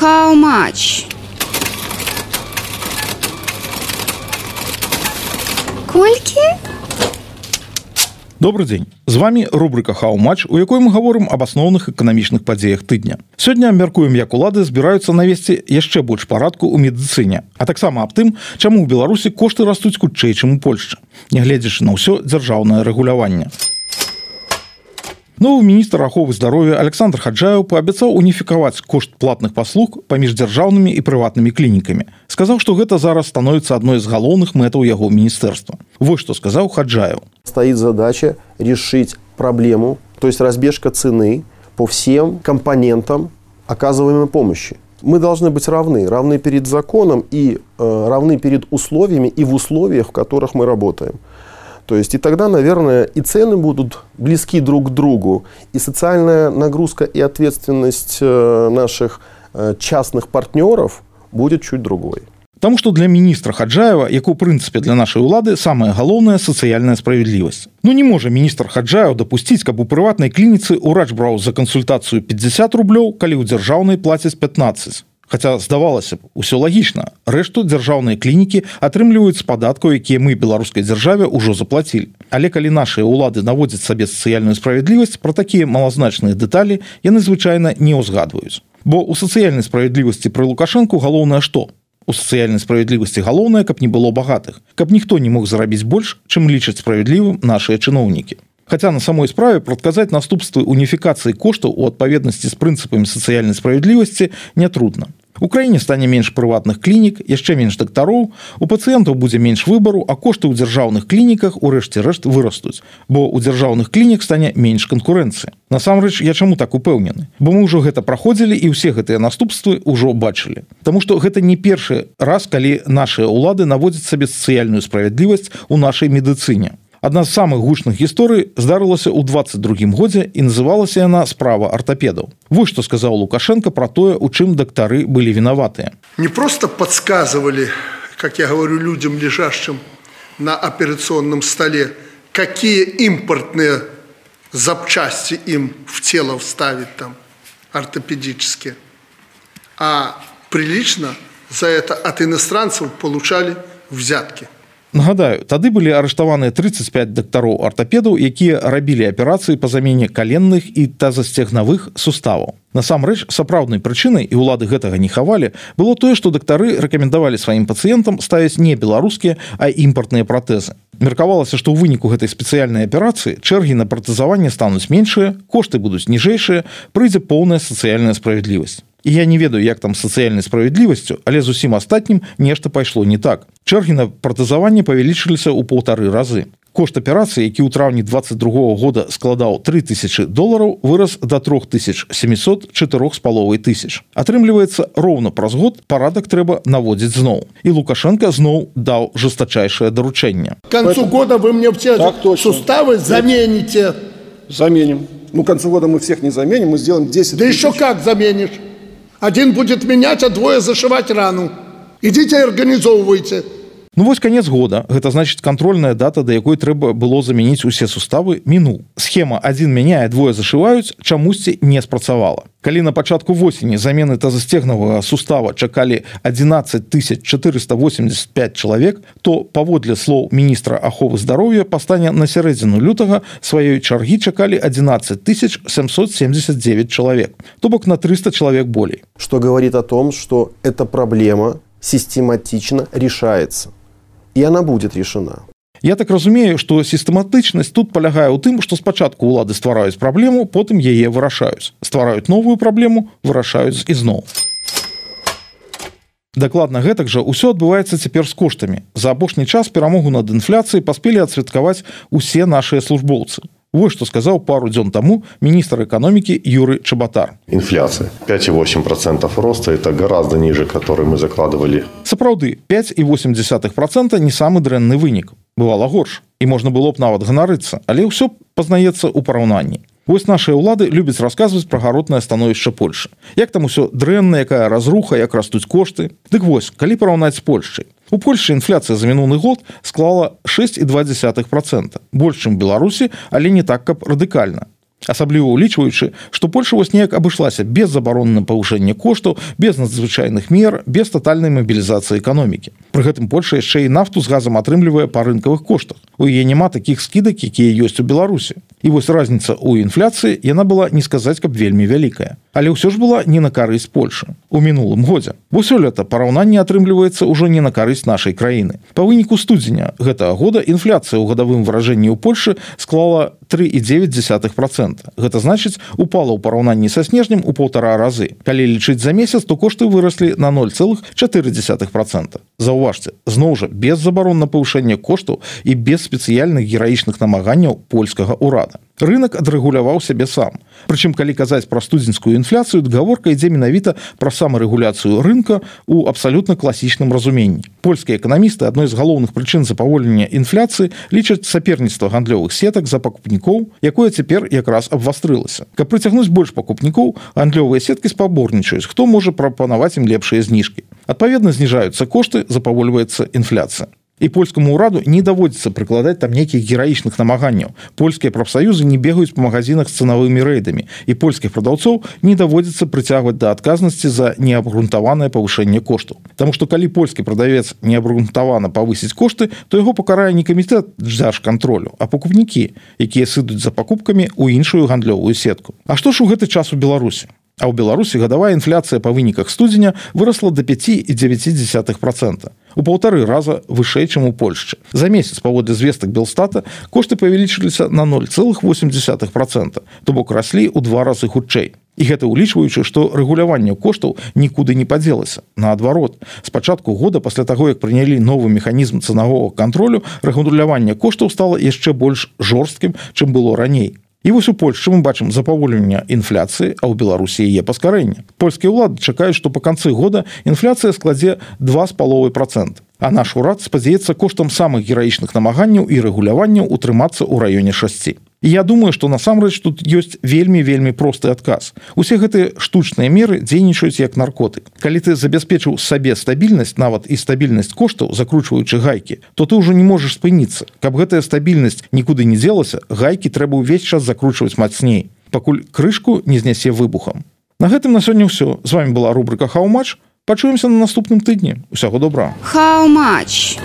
How much? Колькі? Добрый дзень з вами рубрика хау-матч у якой мы гаворым аб асноўных эканамічных падзеях тыдня сёння мяркуем як улады збіраюцца навесці яшчэ больш парадку ў медыцыне а таксама аб тым чаму ў беларусі кошты растуць хутчэй чым у польшчы нягледзячы на ўсё дзяржаўнае рэгуляванне Новы міністр аховы здароўя Александр Хаджаев паабяцаў уніфікаваць кошт платных паслуг паміж дзяржаўнымі і прыватнымі клінікамі. Сказаў, што гэта зараз становіцца адной з галоўных мэтаў яго міністэрства. Вось што сказаў Хаджаев. Стоит задача решить проблему, то есть разбежка цены по всем компонентам оказываемой помощи. Мы должны быть равны, равны перед законом и э, равны перед условиями и в условиях, в которых мы работаем. То есть и тогда, наверное, и цены будут близки друг к другу, и социальная нагрузка и ответственность э, наших э, частных партнеров будет чуть другой. Таму што для міністра Хаджаева, як у прынцыпе для нашай улады самая галоўная сацыяльная справядлівасць. Ну не можа міністр Хаджаев дапусціць, каб у прыватнай клініцы ўрач браў за кансультацыю 50 рублёў, калі ў дзяржаўнай плацяць 15. Хаця здавалася б усё лагічна рэшту дзяржаўныя клінікі атрымліваюць з падаткаў якія мы беларускай дзяржаве ўжо заплацілі але калі нашыя ўлады наводзяць сабе сацыяльную справядлівасць пра такія малазначныя дэталі яны звычайна не ўзгадваюць бо у сацыяльнай справядлівасці пры лукашэнку галоўнае што у сацыяльнай справядлівасці галоўнае каб не было багатых каб ніхто не мог зарабіць больш чым лічаць справядлівым нашыя чыноўнікі Хаця на самой справе прадказаць наступствы уніфікацыі коштаў у адпаведнасці з прынцыпамі сацыяльнай справядлівасці нятрудна. У краіне стане менш прыватных клінік, яшчэ менш дактароў, у пацыентаў будзе менш выбару, а кошты ў дзяржаўных клініках у рэшце рэшт вырастуць, бо ў дзяржаўных клінік стане менш канкурэнцыі. Насамрэч я чаму так упэўнены, бо мы ўжо гэта праходзілі і ўсе гэтыя наступствы ўжо бачылі. Таму што гэта не першы раз, калі нашыя ўлады наводзяць сабе сацыяльную справядлівасць у нашай медыцыне адна з самых гучных гісторый здарылася ў 22 годзе і называлася яна справа артапедаў Вось што сказаў лукашенко про тое у чым дактары былі вінаватыя не просто подсказывали как я говорю людям лежащим на операционном столе какие импортные запчасти им в тело вставить там ортопедические а прилично за это от иностранцев получали взятки Нагадаю, тады былі арыштаваныя 35 дактароў артапедаў, якія рабілі аперацыі па замене каленных і тазасцегнавых суставаў. Насамрэч сапраўднай прычынай і ўлады гэтага не хавалі было тое, што дактары рэкамендавалі сваім пацыентам ставіць не беларускія, а імпартныя пратэзы. Меркавалася, што ў выніку гэтай спецыяльнай аперацыі чэргі на пратэзаванне стануць меншыя, кошты будуць ніжэйшыя, прыйдзе поўная сацыяльная справядлівасць. І я не ведаю як там сацыяльнай справядлівасцю але зусім астатнім нешта пайшло не так. Чэргі на пратэзаванне павялічыліся ў паўтары разы. Кошт аперацыі які ў траўні 22 -го года складаў 3000 долараў вырас до 3700 4 з паловай тысяч. Атрымліваецца роўна праз год парадак трэба наводзіць зноў. І лукашенко зноў даў жестачайшае даручэнне. Концу года вы мне все так, суставы замените. Заменим. Ну концу года мы всех не заменим мы сделаем 10 да еще как заменишь Один будет менять, а двое зашивать рану. Идите и организовывайте. Ну вось конец года. Гэта значит контрольная дата до якой трэба было заменіць усе суставы міну схема один мяняе двое зашиваюць чамусьці не спрацавала. Калі на пачатку восені замены тазасцегнавага сустава чакалі 11485 чалавек то паводле слоў міністра аховы здароўя пастане на сярэдзіну лютага сваёй чаргі чакалі 11779 чалавек. То бок на 300 чалавек болей. Что говорит о том что эта проблема систематично решается и она будет решена. Я так разумею, што сістэматычнасць тут палягае ў тым, што спачатку ўлады ствараюць праблему, потым яе вырашаюць. ствараюць новую праблему, вырашаюць ізноў. Дакладна гэтак жа ўсё адбываецца цяпер з коштамі. За апошні час перамогу над інфляцыяй паспелі адсвяткаваць усе нашыя службоўцы. Вось што сказаў пару дзён таму міністр эканомікі Юры Чабатар. Інфляцыя 5,8 процентов роста это гораздо ніже, который мы закладывалі. Сапраўды 5,8 процента не самы дрэнны вынік. Бывала горш і можна было б нават ганарыцца, але ўсё пазнаецца ў параўнанні. Вось нашыя ўлады любяць расказваць пра гаротнае становішча Польшы. Як там усё дрэнна, якая разруха, як растуць кошты. Дык вось, калі параўнаць з Польшчай, У Польшы інфляцыя за мінулы год склала 6,2 процента. Больш чым беларусі але не так каб радыкальна асабліва ўлічваючы што польша вось неяк абышлася без забароны на павышэнне коштаў без надзвычайных мер без тотальнай мабілізацыі эканомікі пры гэтым польша яшчэ і нафту з газам атрымлівае па рынкавых коштах. У яе няма такіх скідак якія ёсць у беларусі і вось разніца ў інфляцыі яна была не сказаць каб вельмі вялікая але ўсё ж была не на карысць польши у мінулым годзе. Бо сёлета параўнанне атрымліваецца ўжо не на карысць нашай краіны. Па выніку студзеня гэтага года інфляцыя ў гадавым выражэнні ў польльшы склала 3,9 процента. Гэта значыць упала ў параўнанні са снежнем у полтора разы. Калі лічыць за месяц то кошты выраслі на 0,4 процента. Заўважце зноў жа без забарон на павышэнне кошту і без спецыяльных гераічных намаганняў польскага ўрада рынок адрэгуляваў сябе сам. Прычым калі казаць пра студзеньскую інфляцыю гаворка ідзе менавіта пра самарэгуляцыю рынка у абсалютна класічным разуменні. Польскія эканамісты адной з галоўных прычын запаволення інфляцыі лічаць саперніцтва гандлёвых сетак за пакупнікоў якое цяпер якраз абвастрылася. Каб прыцягнуць больш пакупнікоў гандлёвыя сеткі спаборнічаюць хто можа прапанаваць ім лепшыя зніжкі. Адпаведна зніжаюцца кошты запавольваецца інфляцыя і польскаму ўраду не даводзіцца прыкладаць там нейкіх гераічных намаганняў. Польскія прафсаюзы не бегаюць па магазинах з цанавымі рэйдамі. І польскіх прадаўцоў не даводзіцца прыцягваць да адказнасці за неабгрунтаванае павышэнне кошту Таму што калі польскі прадавец неабгрунтавана павысіць кошты то яго пакарае не камітэт дзяж кантролю а пакупнікі якія сыдуць за пакупкамі ў іншую гандлёвую сетку. А што ж у гэты час у беларусі А ў беларусі гадавая інфляцыя па выніках студзеня вырасла до 5,9 процента. У полторы раза вышэй чым у польшчы за месяц паводле звестак белстата кошты павялічыліся на 0,8 процента то бок раслі ў два разы хутчэй і гэта ўлічваючы што рэгуляванне коштаў нікуды не падзелася наадварот з пачатку года пасля таго як прынялі новы механізм цанавога кантролю рэгулявання коштаў стала яшчэ больш жорсткім чым было раней І вось у Польшчы мы бачым запаволення інфляцыі, а ў Беларусі яе паскарэнне. Польскія ўлады чакаюць, што па канцы года інфляцыя складзе два з паловы процент. А наш урад спадзяецца коштам самых гераічных намаганняў і рэгуляванняў утрымацца ў раёне шасці. І я думаю, што насамрэч тут ёсць вельмі вельмі просты адказ. Усе гэтыя штучныя меры дзейнічаюць як наркотык. Калі ты забяспечыў сабе стабільнасць нават і стабільнасць коштаў, закручваючы гайкі, то ты ўжо не можаш спыніцца. Каб гэтая стабільнасць нікуды не дзелася, гайкі трэба ўвесь час закручваць мацней, пакуль крышку не знясе выбухам. На гэтым на сёння ўсё. З вами была рубрика Хаўмач. Пачуемся на наступным тыдні. Усяго добра. How much?